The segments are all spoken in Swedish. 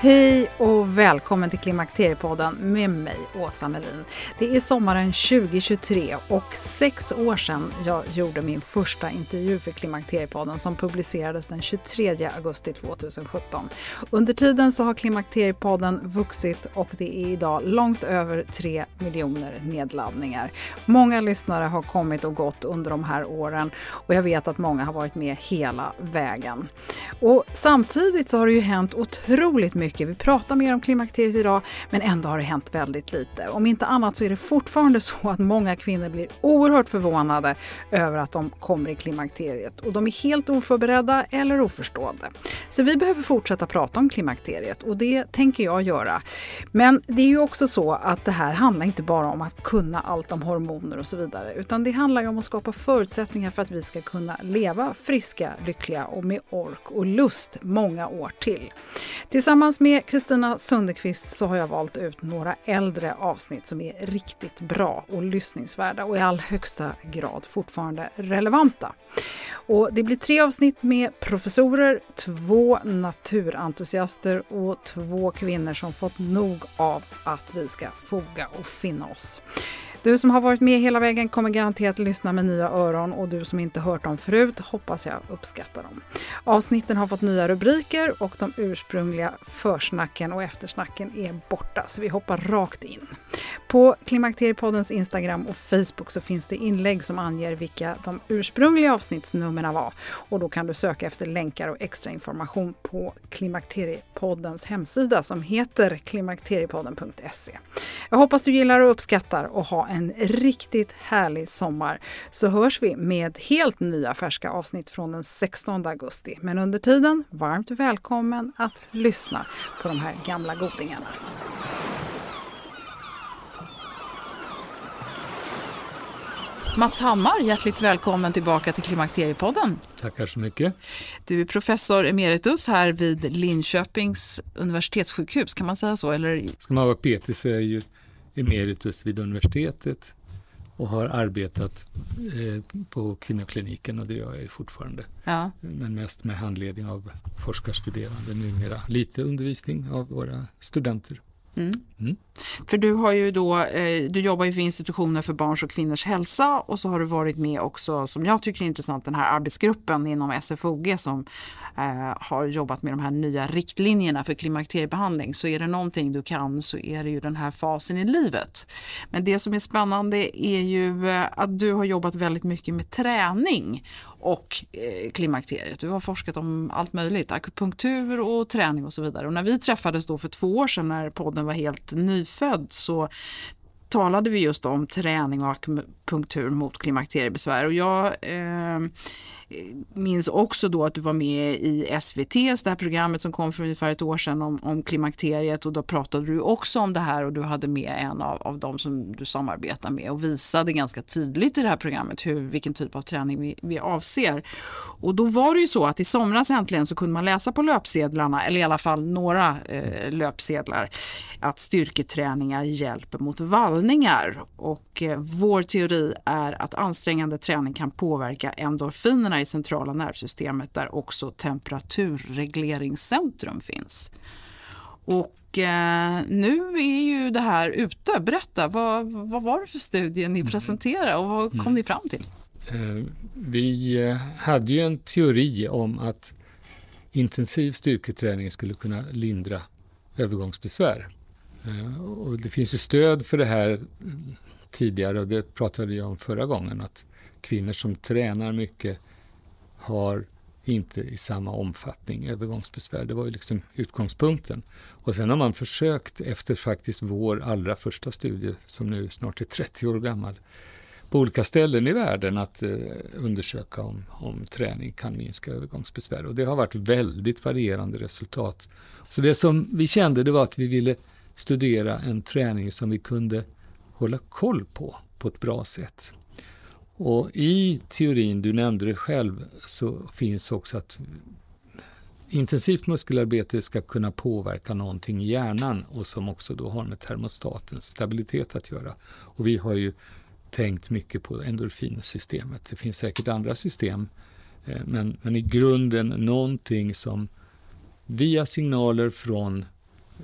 Hej och välkommen till Klimakteriepodden med mig, Åsa Melin. Det är sommaren 2023 och sex år sedan jag gjorde min första intervju för Klimakteriepodden som publicerades den 23 augusti 2017. Under tiden så har Klimakteriepodden vuxit och det är idag långt över 3 miljoner nedladdningar. Många lyssnare har kommit och gått under de här åren och jag vet att många har varit med hela vägen. Och samtidigt så har det ju hänt otroligt mycket mycket. Vi pratar mer om klimakteriet idag, men ändå har det hänt väldigt lite. Om inte annat så är det fortfarande så att många kvinnor blir oerhört förvånade över att de kommer i klimakteriet och de är helt oförberedda eller oförstående. Så vi behöver fortsätta prata om klimakteriet och det tänker jag göra. Men det är ju också så att det här handlar inte bara om att kunna allt om hormoner och så vidare, utan det handlar ju om att skapa förutsättningar för att vi ska kunna leva friska, lyckliga och med ork och lust många år till. Tillsammans med Kristina Sundekvist så har jag valt ut några äldre avsnitt som är riktigt bra och lyssningsvärda och i all högsta grad fortfarande relevanta. Och det blir tre avsnitt med professorer, två naturentusiaster och två kvinnor som fått nog av att vi ska foga och finna oss. Du som har varit med hela vägen kommer garanterat lyssna med nya öron och du som inte hört dem förut hoppas jag uppskattar dem. Avsnitten har fått nya rubriker och de ursprungliga försnacken och eftersnacken är borta så vi hoppar rakt in. På Klimakteriepoddens Instagram och Facebook så finns det inlägg som anger vilka de ursprungliga avsnittsnumren var och då kan du söka efter länkar och extra information på Klimakteriepoddens hemsida som heter klimakteriepodden.se. Jag hoppas du gillar och uppskattar och ha en riktigt härlig sommar så hörs vi med helt nya färska avsnitt från den 16 augusti. Men under tiden, varmt välkommen att lyssna på de här gamla godingarna. Mats Hammar, hjärtligt välkommen tillbaka till Klimakteriepodden. Tackar så mycket. Du är professor emeritus här vid Linköpings universitetssjukhus, kan man säga så? Eller? Ska man vara petig så är jag ju emeritus vid universitetet och har arbetat eh, på kvinnokliniken och det gör jag ju fortfarande. Ja. Men mest med handledning av forskarstuderande numera. Lite undervisning av våra studenter. Mm. Mm. För du har ju då, eh, du jobbar ju för institutioner för barns och kvinnors hälsa och så har du varit med också, som jag tycker är intressant, den här arbetsgruppen inom SFOG som eh, har jobbat med de här nya riktlinjerna för klimakteriebehandling. Så är det någonting du kan så är det ju den här fasen i livet. Men det som är spännande är ju eh, att du har jobbat väldigt mycket med träning och eh, klimakteriet. Du har forskat om allt möjligt, akupunktur och träning och så vidare. Och när vi träffades då för två år sedan när podden var helt nyfödd så talade vi just om träning och akupunktur mot klimakteriebesvär. Och jag eh, Eh, minns också då att du var med i SVTs, det här programmet som kom för ungefär ett år sedan om, om klimakteriet och då pratade du också om det här och du hade med en av, av dem som du samarbetar med och visade ganska tydligt i det här programmet hur, vilken typ av träning vi, vi avser. Och då var det ju så att i somras äntligen så kunde man läsa på löpsedlarna, eller i alla fall några eh, löpsedlar, att styrketräningar hjälper mot vallningar. Och eh, vår teori är att ansträngande träning kan påverka endorfinerna i centrala nervsystemet där också temperaturregleringscentrum finns. Och eh, nu är ju det här ute. Berätta, vad, vad var det för studie ni mm. presenterade och vad kom mm. ni fram till? Eh, vi eh, hade ju en teori om att intensiv styrketräning skulle kunna lindra övergångsbesvär. Eh, och det finns ju stöd för det här tidigare och det pratade jag om förra gången att kvinnor som tränar mycket har inte i samma omfattning övergångsbesvär. Det var ju liksom utgångspunkten. Och sen har man försökt efter faktiskt vår allra första studie som nu snart är 30 år gammal på olika ställen i världen att eh, undersöka om, om träning kan minska övergångsbesvär. Och det har varit väldigt varierande resultat. Så det som vi kände det var att vi ville studera en träning som vi kunde hålla koll på, på ett bra sätt. Och i teorin, du nämnde det själv, så finns också att intensivt muskelarbete ska kunna påverka någonting i hjärnan och som också då har med termostatens stabilitet att göra. Och vi har ju tänkt mycket på endorfinsystemet. Det finns säkert andra system, eh, men, men i grunden någonting som via signaler från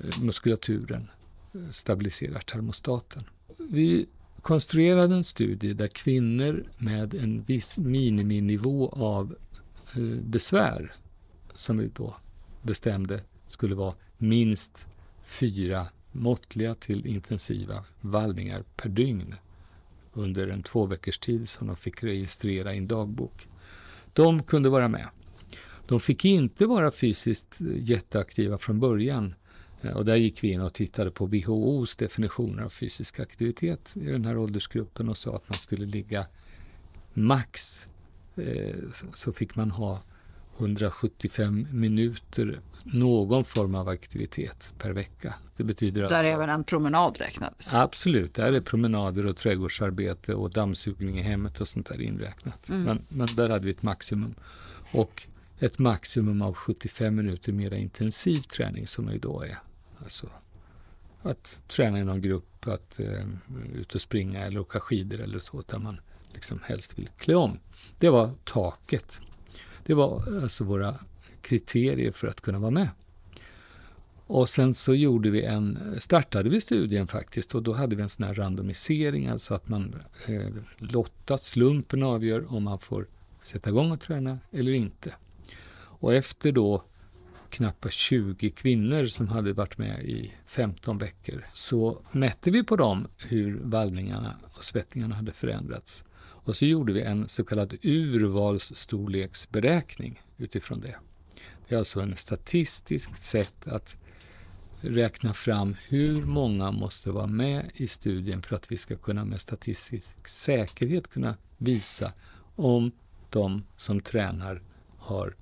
eh, muskulaturen eh, stabiliserar termostaten. Vi konstruerade en studie där kvinnor med en viss miniminivå av eh, besvär, som vi då bestämde skulle vara minst fyra måttliga till intensiva vallningar per dygn under en två veckors tid som de fick registrera i en dagbok. De kunde vara med. De fick inte vara fysiskt eh, jätteaktiva från början. Eh, och där gick vi in och tittade på WHOs definitioner av fysisk aktivitet i den här åldersgruppen och sa att man skulle ligga max eh, så fick man ha 175 minuter någon form av aktivitet per vecka. Det betyder där alltså, även en promenad räknades? Absolut, där är promenader och trädgårdsarbete och dammsugning i hemmet och sånt där inräknat. Mm. Men, men där hade vi ett maximum. Och ett maximum av 75 minuter mera intensiv träning som det då är. Alltså att träna i någon grupp, att eh, ut och springa eller åka skidor eller så, där man liksom helst vill klä om. Det var taket. Det var alltså våra kriterier för att kunna vara med. Och sen så gjorde vi en, startade vi studien faktiskt och då hade vi en sån här randomisering, alltså att man eh, lottas, slumpen avgör om man får sätta igång och träna eller inte. Och efter då knappt 20 kvinnor som hade varit med i 15 veckor så mätte vi på dem hur vallningarna och svettningarna hade förändrats. Och så gjorde vi en så kallad urvalsstorleksberäkning utifrån det. Det är alltså en statistiskt sätt att räkna fram hur många måste vara med i studien för att vi ska kunna med statistisk säkerhet kunna visa om de som tränar har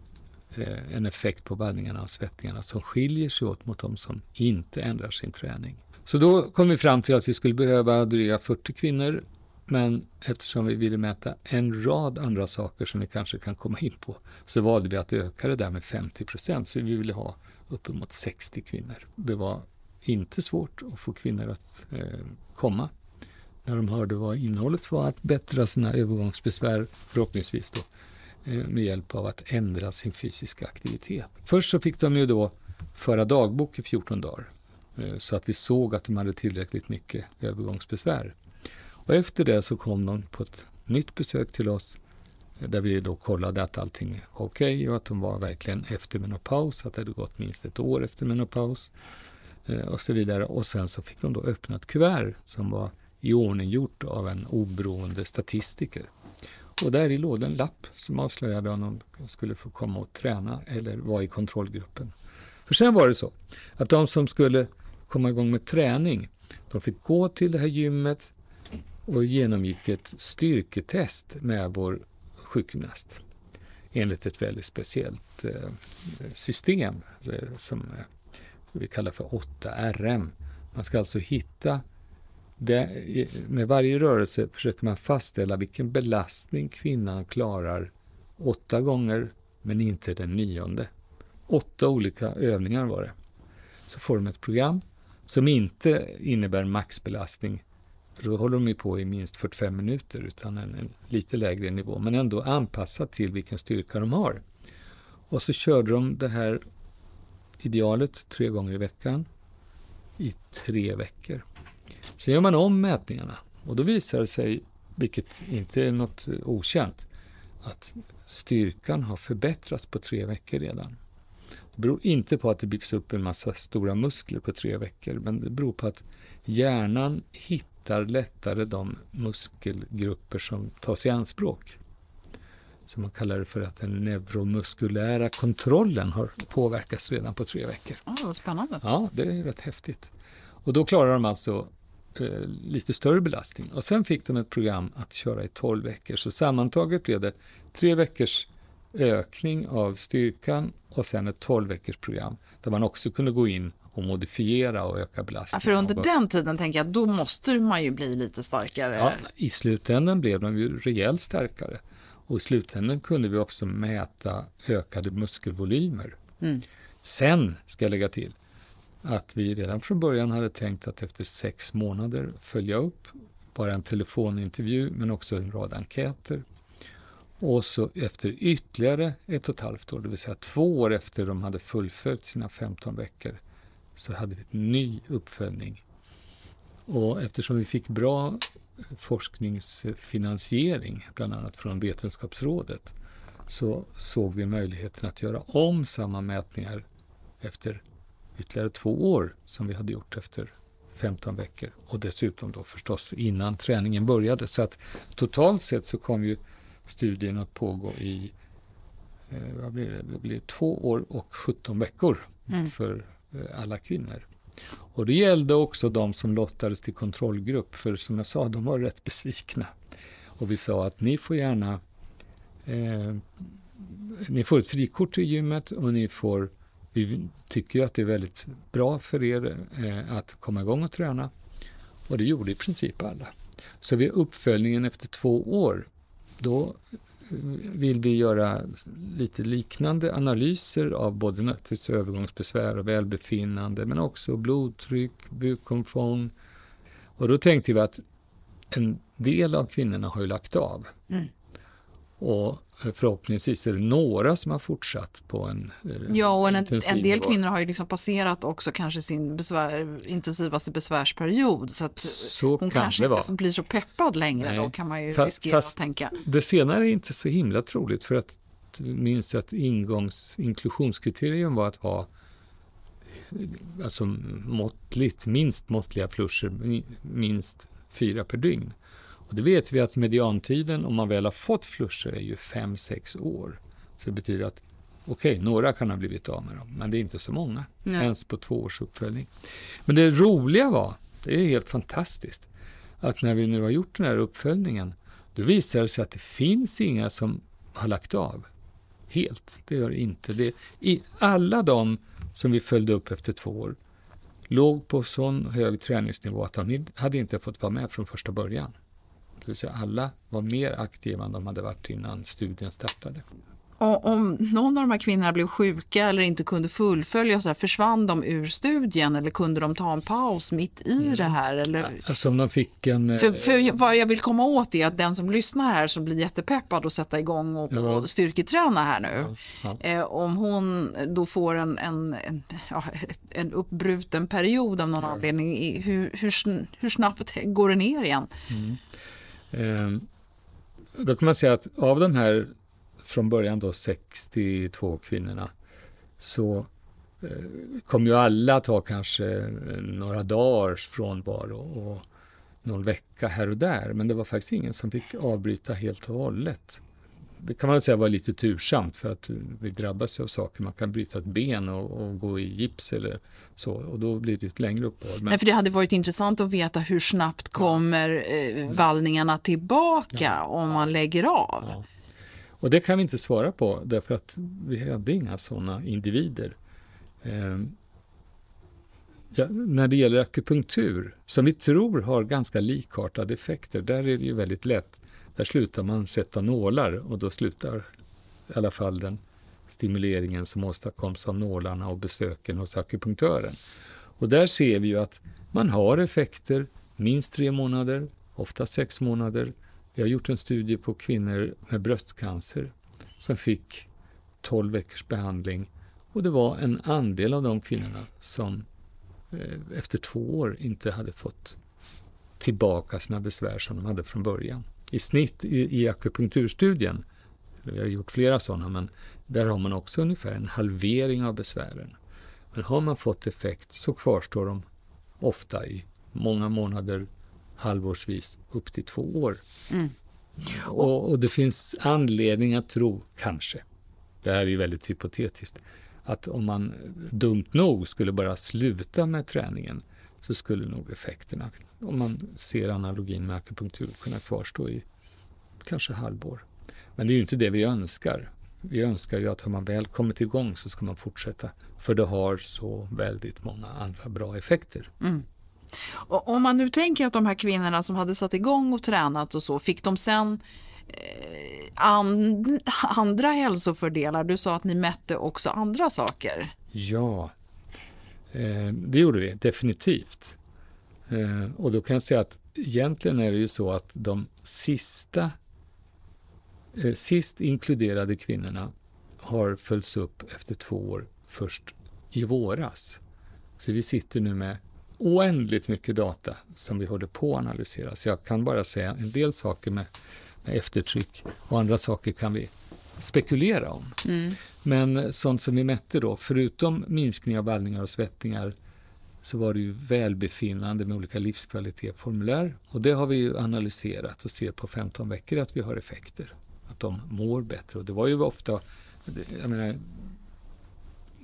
Eh, en effekt på vallningarna och svettningarna som skiljer sig åt mot de som inte ändrar sin träning. Så då kom vi fram till att vi skulle behöva dryga 40 kvinnor men eftersom vi ville mäta en rad andra saker som vi kanske kan komma in på så valde vi att öka det där med 50 procent. Så vi ville ha uppemot 60 kvinnor. Det var inte svårt att få kvinnor att eh, komma när de hörde vad innehållet var, att bättra sina övergångsbesvär, förhoppningsvis då Eh, med hjälp av att ändra sin fysiska aktivitet. Först så fick de ju då föra dagbok i 14 dagar eh, så att vi såg att de hade tillräckligt mycket övergångsbesvär. Och efter det så kom de på ett nytt besök till oss eh, där vi då kollade att allting var okej okay och att de var verkligen efter menopaus, att det hade gått minst ett år efter menopaus och så vidare. Och sen så fick de då öppna ett kuvert som var i ordning gjort av en oberoende statistiker. Och där i låg en lapp som avslöjade om de skulle få komma och träna eller vara i kontrollgruppen. För sen var det så att de som skulle komma igång med träning, de fick gå till det här gymmet, och genomgick ett styrketest med vår sjukgymnast. enligt ett väldigt speciellt eh, system eh, som eh, vi kallar för 8RM. Man ska alltså hitta det, med varje rörelse försöker man fastställa vilken belastning kvinnan klarar åtta gånger men inte den nionde. Åtta olika övningar var det. Så får de ett program som inte innebär maxbelastning. För då håller de ju på i minst 45 minuter utan en, en lite lägre nivå men ändå anpassat till vilken styrka de har. Och så körde de det här idealet tre gånger i veckan i tre veckor. Sen gör man om mätningarna och då visar det sig, vilket inte är något okänt, att styrkan har förbättrats på tre veckor redan. Det beror inte på att det byggs upp en massa stora muskler på tre veckor, men det beror på att hjärnan hittar lättare de muskelgrupper som tas i anspråk. Så man kallar det för att den neuromuskulära kontrollen har påverkats redan på tre veckor. Ja, vad spännande. Ja, det är rätt häftigt. Och då klarar de alltså eh, lite större belastning. Och sen fick de ett program att köra i 12 veckor. Så sammantaget blev det tre veckors ökning av styrkan och sen ett 12 veckors program där man också kunde gå in och modifiera och öka belastningen. Ja, för under den tiden tänker jag, då måste man ju bli lite starkare. Ja, I slutändan blev de ju rejält starkare. Och i slutändan kunde vi också mäta ökade muskelvolymer. Mm. Sen ska jag lägga till att vi redan från början hade tänkt att efter sex månader följa upp bara en telefonintervju men också en rad enkäter. Och så efter ytterligare ett och ett halvt år, det vill säga två år efter de hade fullföljt sina 15 veckor, så hade vi en ny uppföljning. Och eftersom vi fick bra forskningsfinansiering, bland annat från Vetenskapsrådet, så såg vi möjligheten att göra om samma mätningar efter ytterligare två år som vi hade gjort efter 15 veckor och dessutom då förstås innan träningen började. Så att totalt sett så kom ju studien att pågå i eh, vad blir det? det blir två år och 17 veckor Mm. för eh, alla kvinnor. Och det gällde också de som lottades till kontrollgrupp, för som jag sa, de var rätt besvikna. Och vi sa att ni får gärna eh, ni får ett frikort till gymmet och ni får vi tycker ju att det är väldigt bra för er eh, att komma igång och träna. Och det gjorde i princip alla. Så vid uppföljningen efter två år, då eh, vill vi göra lite liknande analyser av både naturligtvis övergångsbesvär och välbefinnande, men också blodtryck, bukomfång. Och då tänkte vi att en del av kvinnorna har ju lagt av. Mm. Och förhoppningsvis är det några som har fortsatt på en eh, Ja, och en, en del kvinnor har ju liksom passerat också kanske sin besvär, intensivaste besvärsperiod. Så att Så hon kan kanske inte blir så peppad längre. Nej. Då kan man ju Fa- riskera fast- att tänka. Det senare är inte så himla troligt för att minns att ingångs inklusionskriterium var att ha alltså måttligt, minst måttliga flusher, mi- minst fyra per dygn. Och det vet vi att mediantiden om man väl har fått flusher är ju 5-6 år. Så det betyder att okej, några kan ha blivit av med dem, men det är inte så många, Nej. ens på två års uppföljning. Men det roliga var, det är helt fantastiskt, att när vi nu har gjort den här uppföljningen, då visar det sig att det finns inga som har lagt av helt. Det gör det inte. Det, i, alla de som vi följde upp efter två år låg på sån hög träningsnivå att de hade inte fått vara med från första början. Det vill säga alla var mer aktiva än de hade varit innan studien startade. Och om någon av de här kvinnorna blev sjuka eller inte kunde fullfölja, så här, försvann de ur studien eller kunde de ta en paus mitt i det här? Eller? Alltså om de fick en... eh, För, för vad jag vill komma åt är att den som lyssnar här som blir jättepeppad och sätta igång och, Ja. och styrketräna här nu. ja. Eh, om hon då får en, en, en, ja, en uppbruten period av någon anledning, hur, hur, hur snabbt går det ner igen? Eh, Ehm, då kan man säga att av de här från början då 62 kvinnorna så eh, kom ju alla att ha kanske eh, några dagars frånvaro och någon vecka här och där. Men det var faktiskt ingen som fick avbryta helt och hållet. Det kan man säga var lite tursamt för att vi drabbas ju av saker. Man kan bryta ett ben och, och gå i gips eller så och då blir det ett längre uppehåll. Men- Nej, för det hade varit intressant att veta hur snabbt kommer eh, vallningarna tillbaka om man lägger av. Ja. Och det kan vi inte svara på därför att vi hade inga sådana individer. Eh, ja, när det gäller akupunktur, som vi tror har ganska likartade effekter, där är det ju väldigt lätt. Där slutar man sätta nålar och då slutar i alla fall den stimuleringen som åstadkoms av nålarna och besöken hos akupunktören. Och där ser vi ju att man har effekter minst tre månader, ofta sex månader. Vi har gjort en studie på kvinnor med bröstcancer som fick 12 veckors behandling och det var en andel av de kvinnorna som eh, efter två år inte hade fått tillbaka sina besvär som de hade från början. I snitt i, i akupunkturstudien, vi har gjort flera sådana, men där har man också ungefär en halvering av besvären. Men har man fått effekt så kvarstår de ofta i många månader, halvårsvis, upp till två år. Mm. Och, och, det finns anledning att tro, kanske, det här är ju väldigt hypotetiskt, att om man dumt nog skulle bara sluta med träningen så skulle nog effekterna, om man ser analogin med akupunktur, kunna kvarstå i kanske halvår. Men det är ju inte det vi önskar. Vi önskar ju att har man väl kommit igång så ska man fortsätta. För det har så väldigt många andra bra effekter. Mm. Och om man nu tänker att de här kvinnorna som hade satt igång och tränat och så, fick de sen eh, and, andra hälsofördelar? Du sa att ni mätte också andra saker. Ja, Eh, det gjorde vi definitivt. Eh, och då kan jag säga att egentligen är det ju så att de sista eh, sist inkluderade kvinnorna har följts upp efter två år först i våras. Så vi sitter nu med oändligt mycket data som vi håller på att analysera. Så jag kan bara säga en del saker med, med eftertryck och andra saker kan vi spekulera om. Mm. Men sånt som vi mätte då, förutom minskning av vallningar och svettningar så var det ju välbefinnande med olika livskvalitetsformulär och det har vi ju analyserat och ser på 15 veckor att vi har effekter. Att de mår bättre och det var ju ofta, jag menar,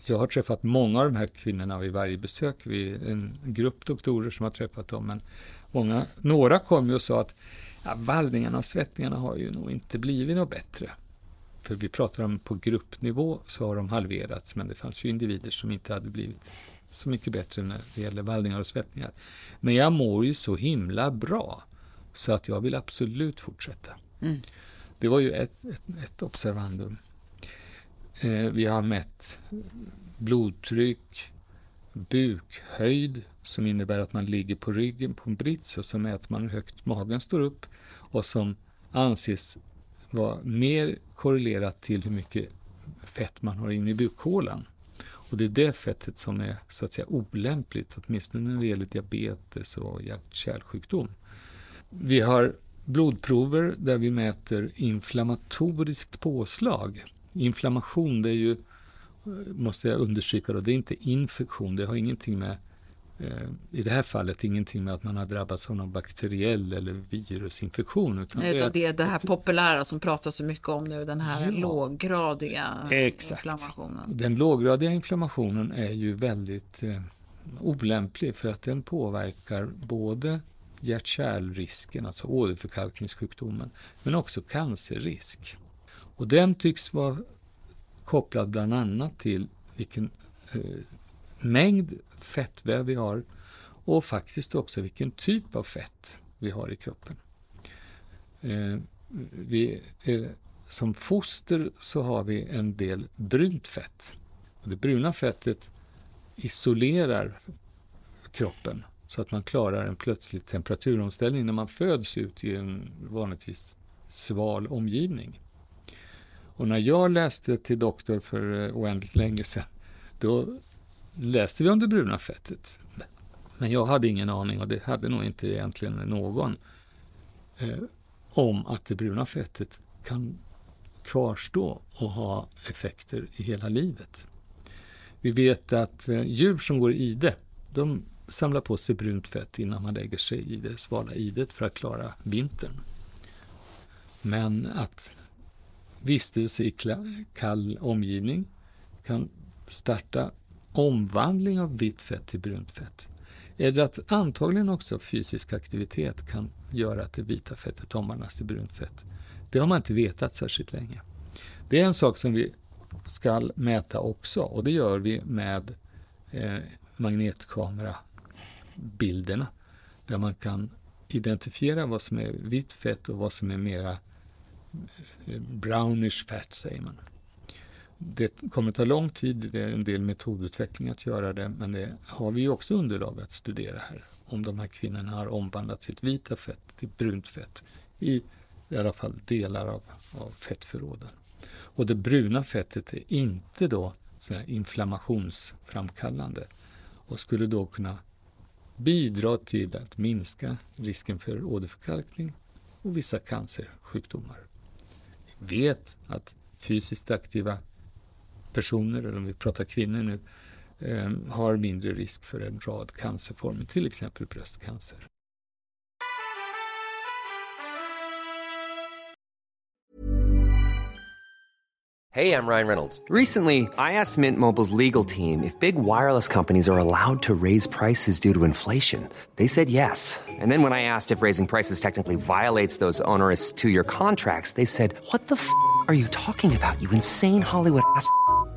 jag har träffat många av de här kvinnorna vid varje besök. Vi är en grupp doktorer som har träffat dem. Men många, några kom ju och sa att ja, vallningarna och svettningarna har ju nog inte blivit något bättre. För vi pratar om på gruppnivå så har de halverats men det fanns ju individer som inte hade blivit så mycket bättre när det gäller vallningar och svettningar. Men jag mår ju så himla bra så att jag vill absolut fortsätta. Mm. Det var ju ett, ett, ett observandum. Eh, vi har mätt blodtryck, bukhöjd som innebär att man ligger på ryggen på en brits och så mäter man hur högt magen står upp och som anses var mer korrelerat till hur mycket fett man har inne i bukhålan. Och det är det fettet som är så att säga olämpligt, åtminstone när det gäller diabetes och hjärt-kärlsjukdom. Vi har blodprover där vi mäter inflammatoriskt påslag Inflammation, det är ju, eh, måste jag understryka, då, det är inte infektion. Det har ingenting med, i det här fallet, ingenting med att man har drabbats av någon bakteriell eller virusinfektion. Utan, Nej, utan det är det här populära som pratas så mycket om nu, den här ja, låggradiga exakt. inflammationen. Den låggradiga inflammationen är ju väldigt eh, olämplig för att den påverkar både hjärt-kärlrisken, alltså åderförkalkningssjukdomen, men också cancerrisk. Och den tycks vara kopplad bland annat till vilken eh, mängd fettväv vi har och faktiskt också vilken typ av fett vi har i kroppen. Eh, vi, eh, som foster så har vi en del brunt fett. Och det bruna fettet isolerar kroppen så att man klarar en plötslig temperaturomställning när man föds ut i en vanligtvis sval omgivning. Och när jag läste till doktor för eh, oändligt länge sedan, då läste vi om det bruna fettet. Men jag hade ingen aning, och det hade nog inte egentligen någon, eh, om att det bruna fettet kan kvarstå och ha effekter i hela livet. Vi vet att eh, djur som går i ide, de samlar på sig brunt fett innan man lägger sig i det svala idet för att klara vintern. Men att vistelse i kall omgivning kan starta omvandling av vitt fett till brunt fett. Eller att antagligen också fysisk aktivitet kan göra att det vita fettet omvandlas till brunt fett. Det har man inte vetat särskilt länge. Det är en sak som vi ska mäta också och det gör vi med eh, magnetkamerabilderna där man kan identifiera vad som är vitt fett och vad som är mera eh, brownish fat säger man. Det kommer ta lång tid, det är en del metodutveckling att göra det, men det har vi också underlag att studera här. Om de här kvinnorna har omvandlat sitt vita fett till brunt fett i i alla fall delar av, av fettförråden. Och det bruna fettet är inte då inflammationsframkallande och skulle då kunna bidra till att minska risken för åderförkalkning och vissa cancersjukdomar. Vi vet att fysiskt aktiva personer, eller om vi pratar kvinnor nu, eh, har mindre risk för en rad cancerformer, till exempel bröstcancer. Hey, I'm Ryan Reynolds. Recently, I asked Mint Mobile's legal team if big wireless companies are allowed to raise prices due to inflation. They said yes. And then when I asked if raising prices technically violates those onerous two-year contracts, they said, "What the f*** are you talking about? You insane Hollywood ass."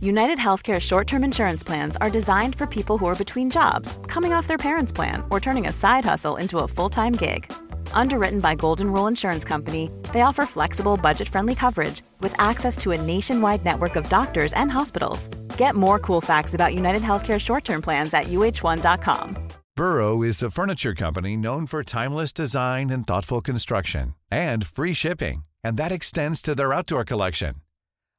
United Healthcare short term insurance plans are designed for people who are between jobs, coming off their parents' plan, or turning a side hustle into a full time gig. Underwritten by Golden Rule Insurance Company, they offer flexible, budget friendly coverage with access to a nationwide network of doctors and hospitals. Get more cool facts about United Healthcare short term plans at uh1.com. Burrow is a furniture company known for timeless design and thoughtful construction, and free shipping, and that extends to their outdoor collection.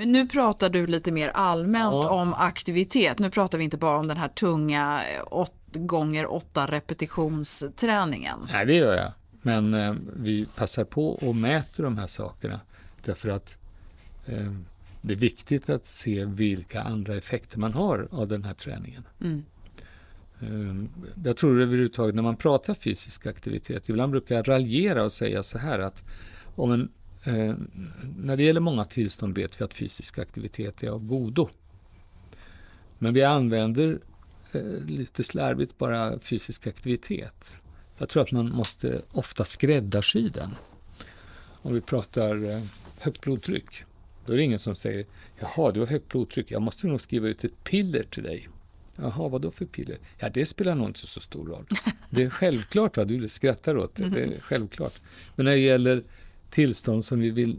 Men nu pratar du lite mer allmänt Ja. om aktivitet. Nu pratar vi inte bara om den här tunga 8 gånger 8 repetitionsträningen. Nej, det gör jag. Men eh, vi passar på och mäter de här sakerna därför att eh, det är viktigt att se vilka andra effekter man har av den här träningen. Mm. Eh, jag tror överhuvudtaget när man pratar fysisk aktivitet, ibland brukar jag raljera och säga så här att om en, eh, när det gäller många tillstånd vet vi att fysisk aktivitet är av godo. Men vi använder eh, lite slarvigt bara fysisk aktivitet. Jag tror att man måste ofta skräddarsy den. Om vi pratar eh, högt blodtryck, då är det ingen som säger Jaha, du har högt blodtryck, jag måste nog skriva ut ett piller till dig. Jaha, vad då för piller? Ja, det spelar nog inte så stor roll. Det är självklart, va? du skrattar åt det, det är självklart. Men när det gäller tillstånd som vi vill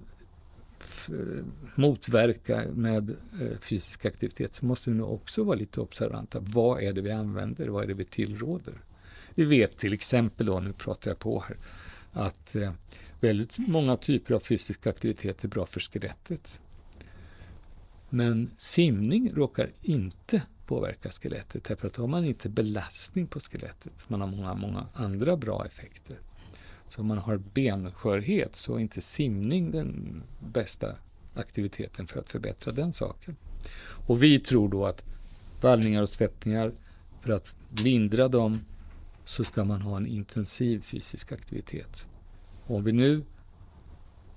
motverka med eh, fysisk aktivitet så måste vi nog också vara lite observanta. Vad är det vi använder? Vad är det vi tillråder? Vi vet till exempel, då, nu pratar jag på här, att eh, väldigt många typer av fysisk aktivitet är bra för skelettet. Men simning råkar inte påverka skelettet därför att då har man inte belastning på skelettet. Man har många, många andra bra effekter. Så om man har benskörhet så är inte simning den bästa aktiviteten för att förbättra den saken. Och vi tror då att vallningar och svettningar, för att lindra dem så ska man ha en intensiv fysisk aktivitet. Om vi nu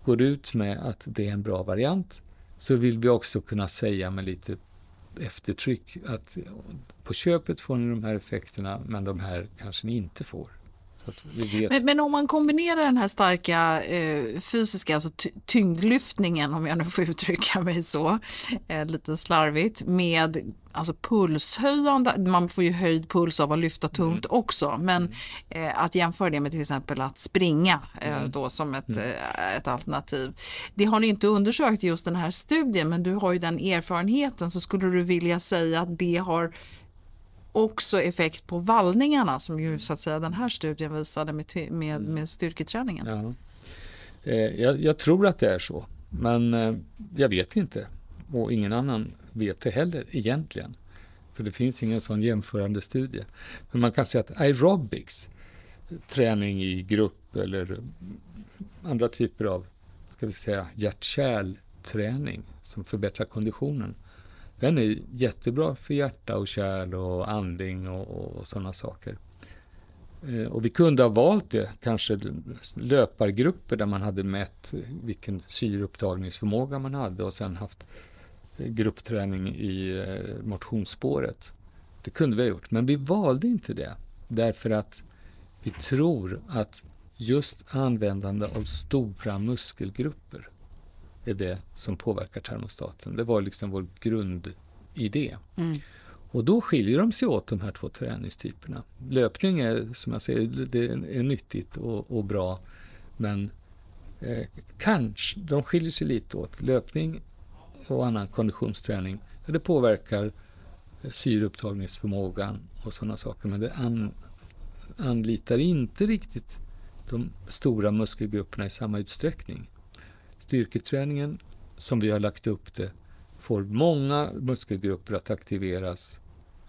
går ut med att det är en bra variant så vill vi också kunna säga med lite eftertryck att på köpet får ni de här effekterna men de här kanske ni inte får. Men, men om man kombinerar den här starka eh, fysiska, alltså ty- tyngdlyftningen om jag nu får uttrycka mig så, eh, lite slarvigt, med alltså pulshöjande, man får ju höjd puls av att lyfta tungt också, men eh, att jämföra det med till exempel att springa eh, då som ett, eh, ett alternativ. Det har ni inte undersökt i just den här studien, men du har ju den erfarenheten, så skulle du vilja säga att det har också effekt på vallningarna som ju så att säga den här studien visade med, med, med styrketräningen. Ja. Eh, jag, jag, tror att det är så, men eh, jag vet inte. Och ingen annan vet det heller egentligen. För det finns ingen sån jämförande studie. Men man kan säga att aerobics, träning i grupp eller andra typer av ska vi säga, hjärt-kärlträning som förbättrar konditionen. Den är jättebra för hjärta och kärl och andning och, och sådana saker. Eh, och vi kunde ha valt det, kanske löpargrupper där man hade mätt vilken syreupptagningsförmåga man hade och sen haft eh, gruppträning i eh, motionsspåret. Det kunde vi ha gjort, men vi valde inte det därför att vi tror att just användande av stora muskelgrupper är det som påverkar termostaten. Det var liksom vår grundidé. Mm. Och då skiljer de sig åt de här två träningstyperna. Löpning är, som jag säger, det är nyttigt och, och bra. Men eh, kanske, de skiljer sig lite åt. Löpning och annan konditionsträning, det påverkar eh, syreupptagningsförmågan och sådana saker. Men det an, anlitar inte riktigt de stora muskelgrupperna i samma utsträckning. Styrketräningen, som vi har lagt upp det, får många muskelgrupper att aktiveras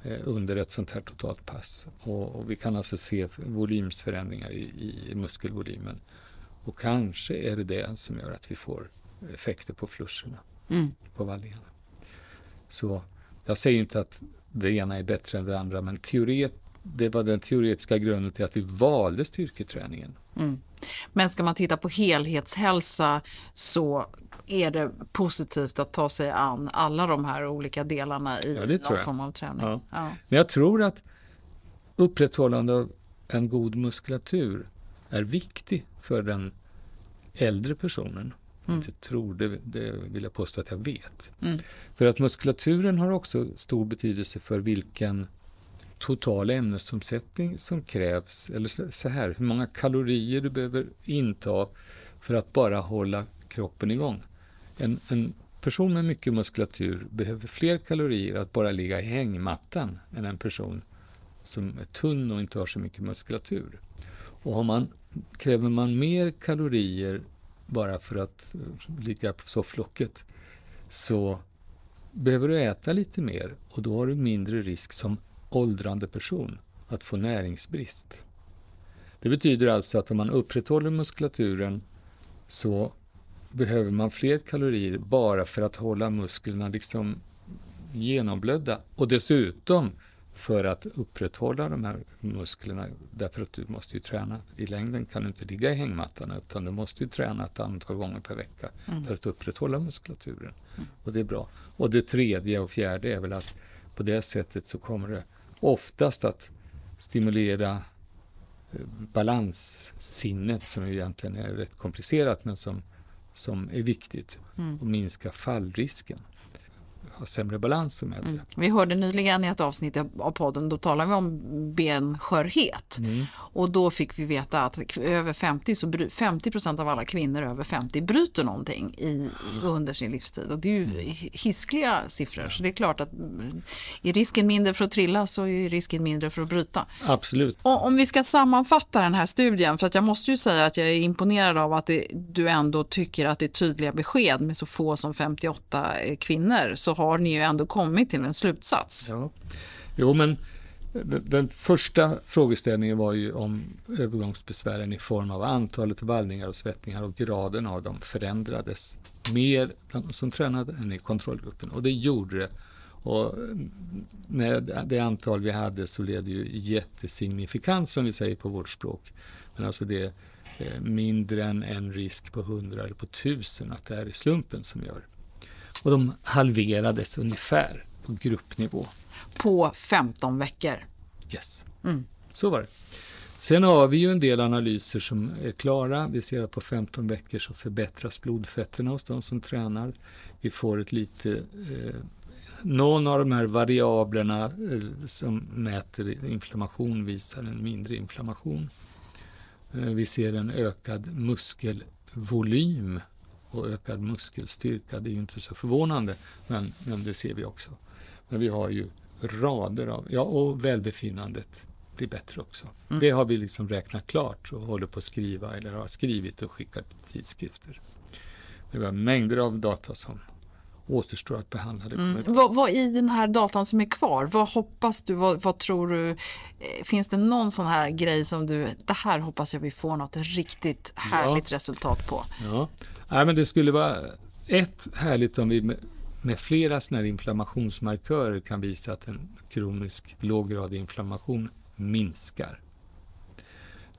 eh, under ett sånt här totalt pass. Och, och vi kan alltså se volymsförändringar i, i, muskelvolymen. Och kanske är det det som gör att vi får effekter på fluscherna, mm. på vallningarna. Så jag säger inte att det ena är bättre än det andra, men teoret, det var den teoretiska grunden till att vi valde styrketräningen. Mm. Men ska man titta på helhetshälsa så är det positivt att ta sig an alla de här olika delarna i ja, någon form av träning. Ja. Ja. Men jag tror att upprätthållande av en god muskulatur är viktig för den äldre personen. Mm. Inte tror, det, det vill jag påstå att jag vet. Mm. För att muskulaturen har också stor betydelse för vilken total ämnesomsättning som krävs, eller så här, hur många kalorier du behöver inta för att bara hålla kroppen igång. En, en person med mycket muskulatur behöver fler kalorier att bara ligga i hängmattan än en person som är tunn och inte har så mycket muskulatur. Och har man, kräver man mer kalorier bara för att eh, ligga på sofflocket så behöver du äta lite mer och då har du mindre risk som åldrande person att få näringsbrist. Det betyder alltså att om man upprätthåller muskulaturen så behöver man fler kalorier bara för att hålla musklerna liksom genomblödda. Och dessutom för att upprätthålla de här musklerna, därför att du måste ju träna. I längden kan du inte ligga i hängmattan, utan du måste ju träna ett antal gånger per vecka mm. för att upprätthålla muskulaturen. Mm. Och det är bra. Och det tredje och fjärde är väl att på det sättet så kommer det oftast att stimulera eh, balanssinnet som egentligen är rätt komplicerat men som, som är viktigt mm. och minska fallrisken har sämre balans som äldre. Mm. Vi hörde nyligen i ett avsnitt av podden, då talade vi om benskörhet. Mm. Och då fick vi veta att över 50, så 50 procent av alla kvinnor över 50 bryter någonting i, under sin livstid. Och det är ju mm. hiskliga siffror. Så det är klart att är risken mindre för att trilla så är risken mindre för att bryta. Absolut. Och om vi ska sammanfatta den här studien, för att jag måste ju säga att jag är imponerad av att det, du ändå tycker att det är tydliga besked med så få som 58 kvinnor. Så har ni ju ändå kommit till en slutsats. Ja. Jo, men eh, den första frågeställningen var ju om övergångsbesvären i form av antalet vallningar och svettningar och graden av dem förändrades mer bland de som tränade än i kontrollgruppen. Och det gjorde det. Och eh, med det antal vi hade så blev det ju jättesignifikant som vi säger på vårt språk. Men alltså det är mindre än en risk på 100 eller på 1000 att det är slumpen som gör. Och de halverades ungefär på gruppnivå. På 15 veckor? Yes, mm. så var det. Sen har vi ju en del analyser som är klara. Vi ser att på 15 veckor så förbättras blodfetterna hos de som tränar. Vi får ett lite eh, någon av de här variablerna eh, som mäter inflammation visar en mindre inflammation. Eh, vi ser en ökad muskelvolym och ökad muskelstyrka. Det är ju inte så förvånande, men, men det ser vi också. Men vi har ju rader av, ja och välbefinnandet blir bättre också. Mm. Det har vi liksom räknat klart och håller på att skriva eller har skrivit och skickat till tidskrifter. Det var mängder av data som återstår att behandla. Det mm. vad, vad, I den här datan som är kvar, vad hoppas du, vad, vad, tror du, eh, finns det någon sån här grej som du, det här hoppas jag vi får något riktigt härligt ja. resultat på? Ja, Nej, men det skulle vara ett härligt om vi med, med flera sådana här inflammationsmarkörer kan visa att en kronisk låggradig inflammation minskar.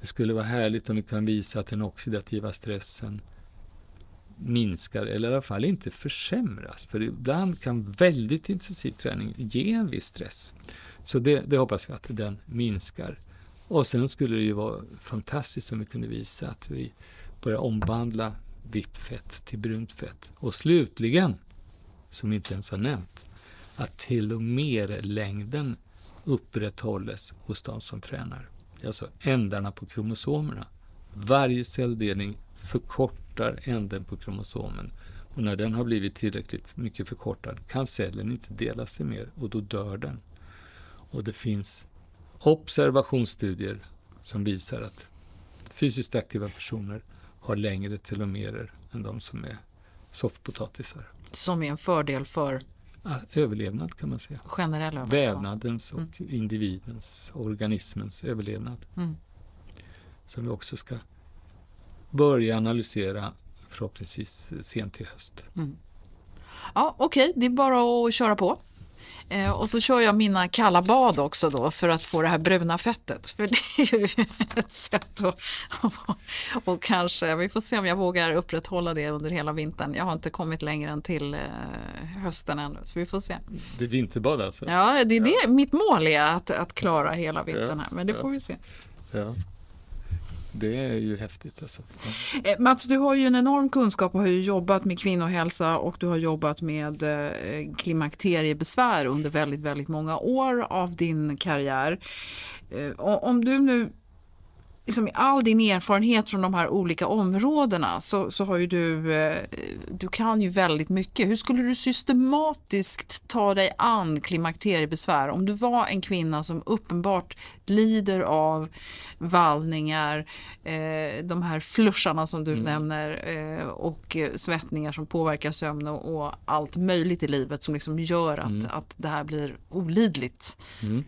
Det skulle vara härligt om vi kan visa att den oxidativa stressen minskar eller i alla fall inte försämras. För ibland kan väldigt intensiv träning ge en viss stress. Så det, det hoppas vi att den minskar. Och sen skulle det ju vara fantastiskt om vi kunde visa att vi börjar omvandla vitt fett till brunt fett. Och slutligen, som vi inte ens har nämnt, att till och med längden upprätthålles hos de som tränar. Det är alltså ändarna på kromosomerna. Varje celldelning förkortar änden på kromosomen. Och när den har blivit tillräckligt mycket förkortad kan cellen inte dela sig mer och då dör den. Och det finns observationsstudier som visar att fysiskt aktiva personer har längre telomerer än de som är soffpotatisar. Som är en fördel för? överlevnad kan man säga. Generell överlevnad. Vävnadens och mm. individens, organismens överlevnad. Mm. Som vi också ska börja analysera förhoppningsvis sent i höst. Mm. Ja, Okej, okay. det är bara att köra på. Eh, och så kör jag mina kalla bad också då för att få det här bruna fettet. För det är ju ett sätt att... Och kanske, vi får se om jag vågar upprätthålla det under hela vintern. Jag har inte kommit längre än till eh, hösten ännu, så vi får se. Det är vinterbad alltså? Ja, det är det mitt mål är, att, att klara hela vintern här, men det får vi se. Ja. Det är ju häftigt alltså. Ja. Mats, du har ju en enorm kunskap och har ju jobbat med kvinnohälsa och du har jobbat med eh, klimakteriebesvär under väldigt, väldigt många år av din karriär. Eh, om du nu liksom, all din erfarenhet från de här olika områdena så, så har ju du, eh, du kan ju väldigt mycket. Hur skulle du systematiskt ta dig an klimakteriebesvär om du var en kvinna som uppenbart lider av vallningar, eh, de här flussarna som du mm. nämner eh, och svettningar som påverkar sömn och, och, allt möjligt i livet som liksom gör att, mm. att det här blir olidligt. Mm.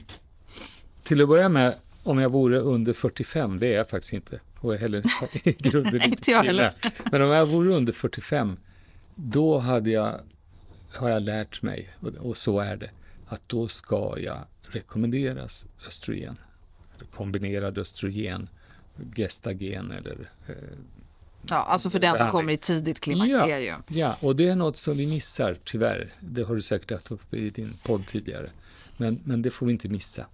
Till att börja med om jag vore under 45, det är jag faktiskt inte. Och jag heller i grunden inte jag heller. Men om jag vore under 45, då hade jag, har jag lärt mig, och, och så är det, att då ska jag rekommenderas östrogen. Kombinerad östrogen, gestagen eller eh, Ja, alltså för den som kommer i tidigt klimakterium. Ja, ja, och det är något som vi missar tyvärr. Det har du säkert haft upp i din podd tidigare. Men, men det får vi inte missa.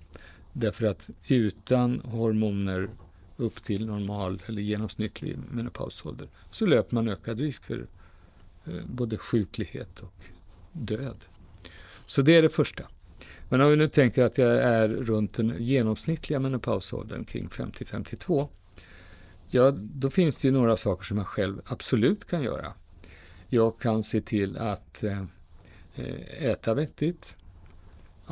Därför att utan hormoner upp till normal eller genomsnittlig menopausålder så löper man ökad risk för eh, både sjuklighet och död. Så det är det första. Men om vi nu tänker att jag är runt den genomsnittliga menopausåldern kring 50-52 Ja, då finns det ju några saker som jag själv absolut kan göra. Jag kan se till att eh, eh, äta vettigt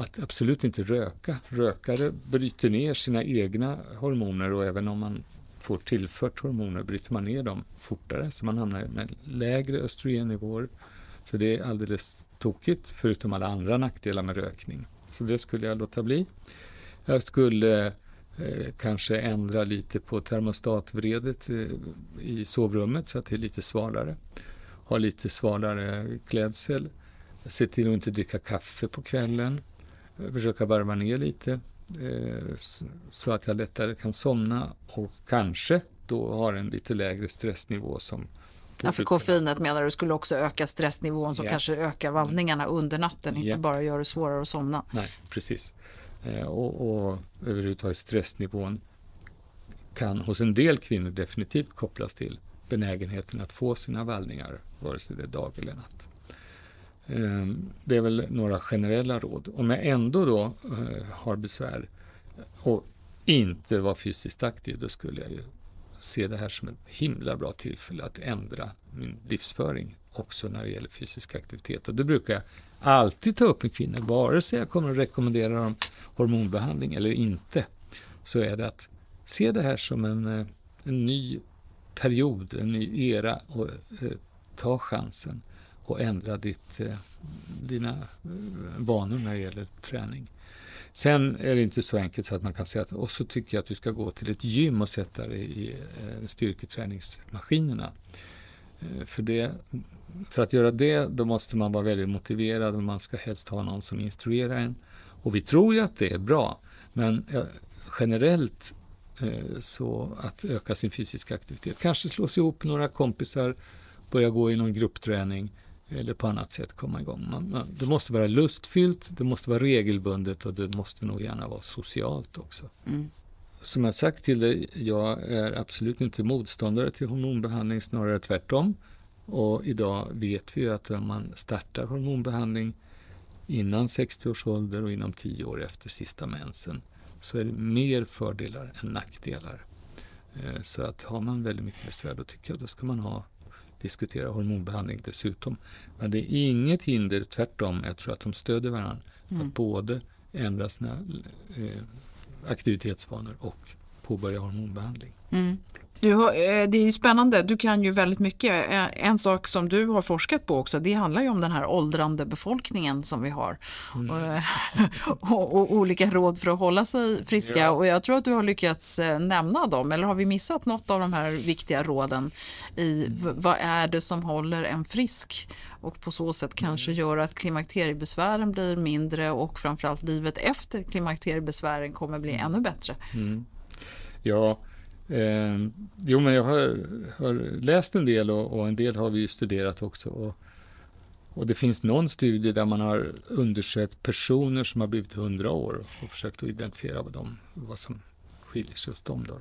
att absolut inte röka. Rökare bryter ner sina egna hormoner och även om man får tillfört hormoner bryter man ner dem fortare så man hamnar med lägre östrogennivåer. Så det är alldeles tokigt förutom alla andra nackdelar med rökning. Så det skulle jag låta bli. Jag skulle eh, kanske ändra lite på termostatvredet eh, i sovrummet så att det är lite svalare. Ha lite svalare klädsel. Se till att inte dricka kaffe på kvällen försöka varva ner lite eh, så att jag lättare kan somna och kanske då har en lite lägre stressnivå som Ja, för koffeinet menar du skulle också öka stressnivån som ja. kanske ökar vallningarna under natten, inte ja. bara gör det svårare att somna. Nej, precis. Eh, och, och överhuvudtaget stressnivån kan hos en del kvinnor definitivt kopplas till benägenheten att få sina vallningar, vare sig det är dag eller natt. Eh, det är väl några generella råd. Om jag ändå då eh, har besvär eh, och inte var fysiskt aktiv, då skulle jag ju se det här som ett himla bra tillfälle att ändra min livsföring också när det gäller fysisk aktivitet. Och det brukar jag alltid ta upp med kvinnor, vare sig jag kommer att rekommendera dem hormonbehandling eller inte, så är det att se det här som en, en ny period, en ny era och eh, ta chansen och ändra ditt, eh, dina eh, vanor när det gäller träning. Sen är det inte så enkelt så att man kan säga att och så tycker jag att du ska gå till ett gym och sätta dig i eh, styrketräningsmaskinerna. För, det, för att göra det då måste man vara väldigt motiverad och man ska helst ha någon som instruerar en. Och vi tror ju att det är bra, men generellt så att öka sin fysiska aktivitet. Kanske slå sig ihop några kompisar, börja gå i någon gruppträning eller på annat sätt komma igång. Man, man, det måste vara lustfyllt, det måste vara regelbundet och det måste nog gärna vara socialt också. Mm. Som jag sagt till dig, jag är absolut inte motståndare till hormonbehandling, snarare tvärtom. Och idag vet vi ju att om man startar hormonbehandling innan 60 års ålder och inom 10 år efter sista mensen så är det mer fördelar än nackdelar. Eh, så att har man väldigt mycket besvär då tycker jag då ska man ha diskutera hormonbehandling dessutom. Men det är inget hinder, tvärtom, jag tror att de stöder varandra. Mm. Att både ändra sina eh, aktivitetsvanor och påbörja hormonbehandling. Mm. Du har, eh, det är ju spännande, du kan ju väldigt mycket. Eh, en sak som du har forskat på också, det handlar ju om den här åldrande befolkningen som vi har. Mm. Och, eh, och, olika råd för att hålla sig friska. Ja. Och jag tror att du har lyckats nämna dem, eller har vi missat något av de här viktiga råden i vad är det som håller en frisk? och på så sätt kanske mm. gör att klimakteriebesvären blir mindre och framförallt livet efter klimakteriebesvären kommer bli mm. ännu bättre. Mm. Ja, Eh, jo, men jag har, har läst en del och, och, en del har vi studerat också. Och, och, det finns någon studie där man har undersökt personer som har blivit 100 år och försökt att identifiera vad, de, vad som skiljer sig hos dem. Då.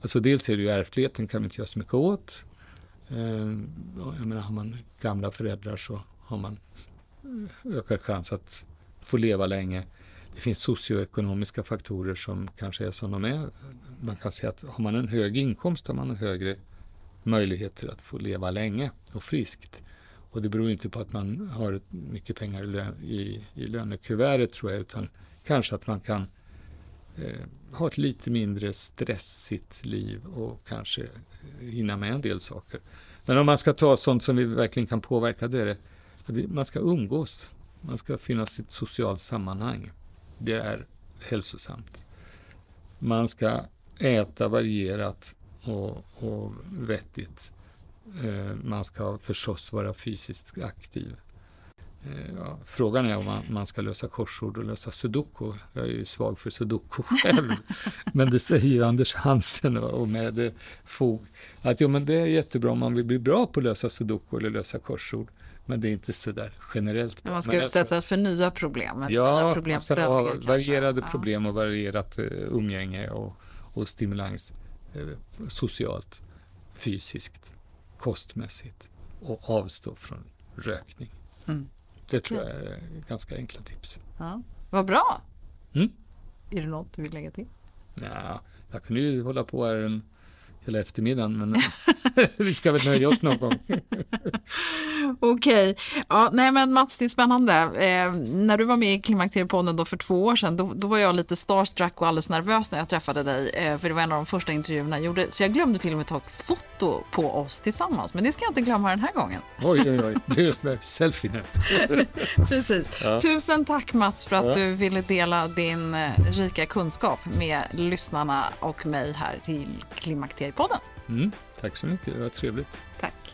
Alltså dels är det ju ärftligheten kan vi inte göra så mycket åt. Eh, jag menar, har man gamla föräldrar så har man eh, ökad chans att få leva länge. Det finns socioekonomiska faktorer som kanske är som de är. Man kan säga att har man en hög inkomst har man en högre möjligheter att få leva länge och friskt. Och det beror inte på att man har mycket pengar i, lön, i, i lönekuvertet tror jag, utan kanske att man kan eh, ha ett lite mindre stressigt liv och kanske hinna med en del saker. Men om man ska ta sånt som vi verkligen kan påverka, det är det att man ska umgås. Man ska finnas i ett socialt sammanhang det är hälsosamt. Man ska äta varierat och, och vettigt. Eh, man ska förstås vara fysiskt aktiv. Eh, ja, frågan är om man, man, ska lösa korsord och lösa sudoku. Jag är ju svag för sudoku själv. men det säger ju Anders Hansen och med fog. Att jo, men det är jättebra om man vill bli bra på att lösa sudoku eller lösa korsord. Men det är inte så där generellt. Men man ska utsättas för nya problem. Ja, man ska ha varierade kanske. problem och varierat uh, umgänge och, och stimulans uh, socialt, fysiskt, kostmässigt och avstå från rökning. Mm. Det tror jag är ganska enkla tips. Ja. Vad bra! Mm? Är det något du vill lägga till? Ja, jag kunde ju hålla på här en hela eftermiddagen, men vi ska väl nöja oss någon gång. Okej, okay. ja, nej men Mats, det är spännande. Eh, när du var med i Klimakteriepodden då för två år sedan, då, då, var jag lite starstruck och alldeles nervös när jag träffade dig, eh, för det var en av de första intervjuerna jag gjorde, så jag glömde till och med ta ett foto på oss tillsammans, men det ska jag inte glömma den här gången. Oj, oj, oj, det är sån där selfie nu. Precis. Ja. Tusen tack Mats för att ja. du ville dela din eh, rika kunskap med lyssnarna och mig här till Klimakteriepodden podden. Mm, tack så mycket, det var trevligt. Tack.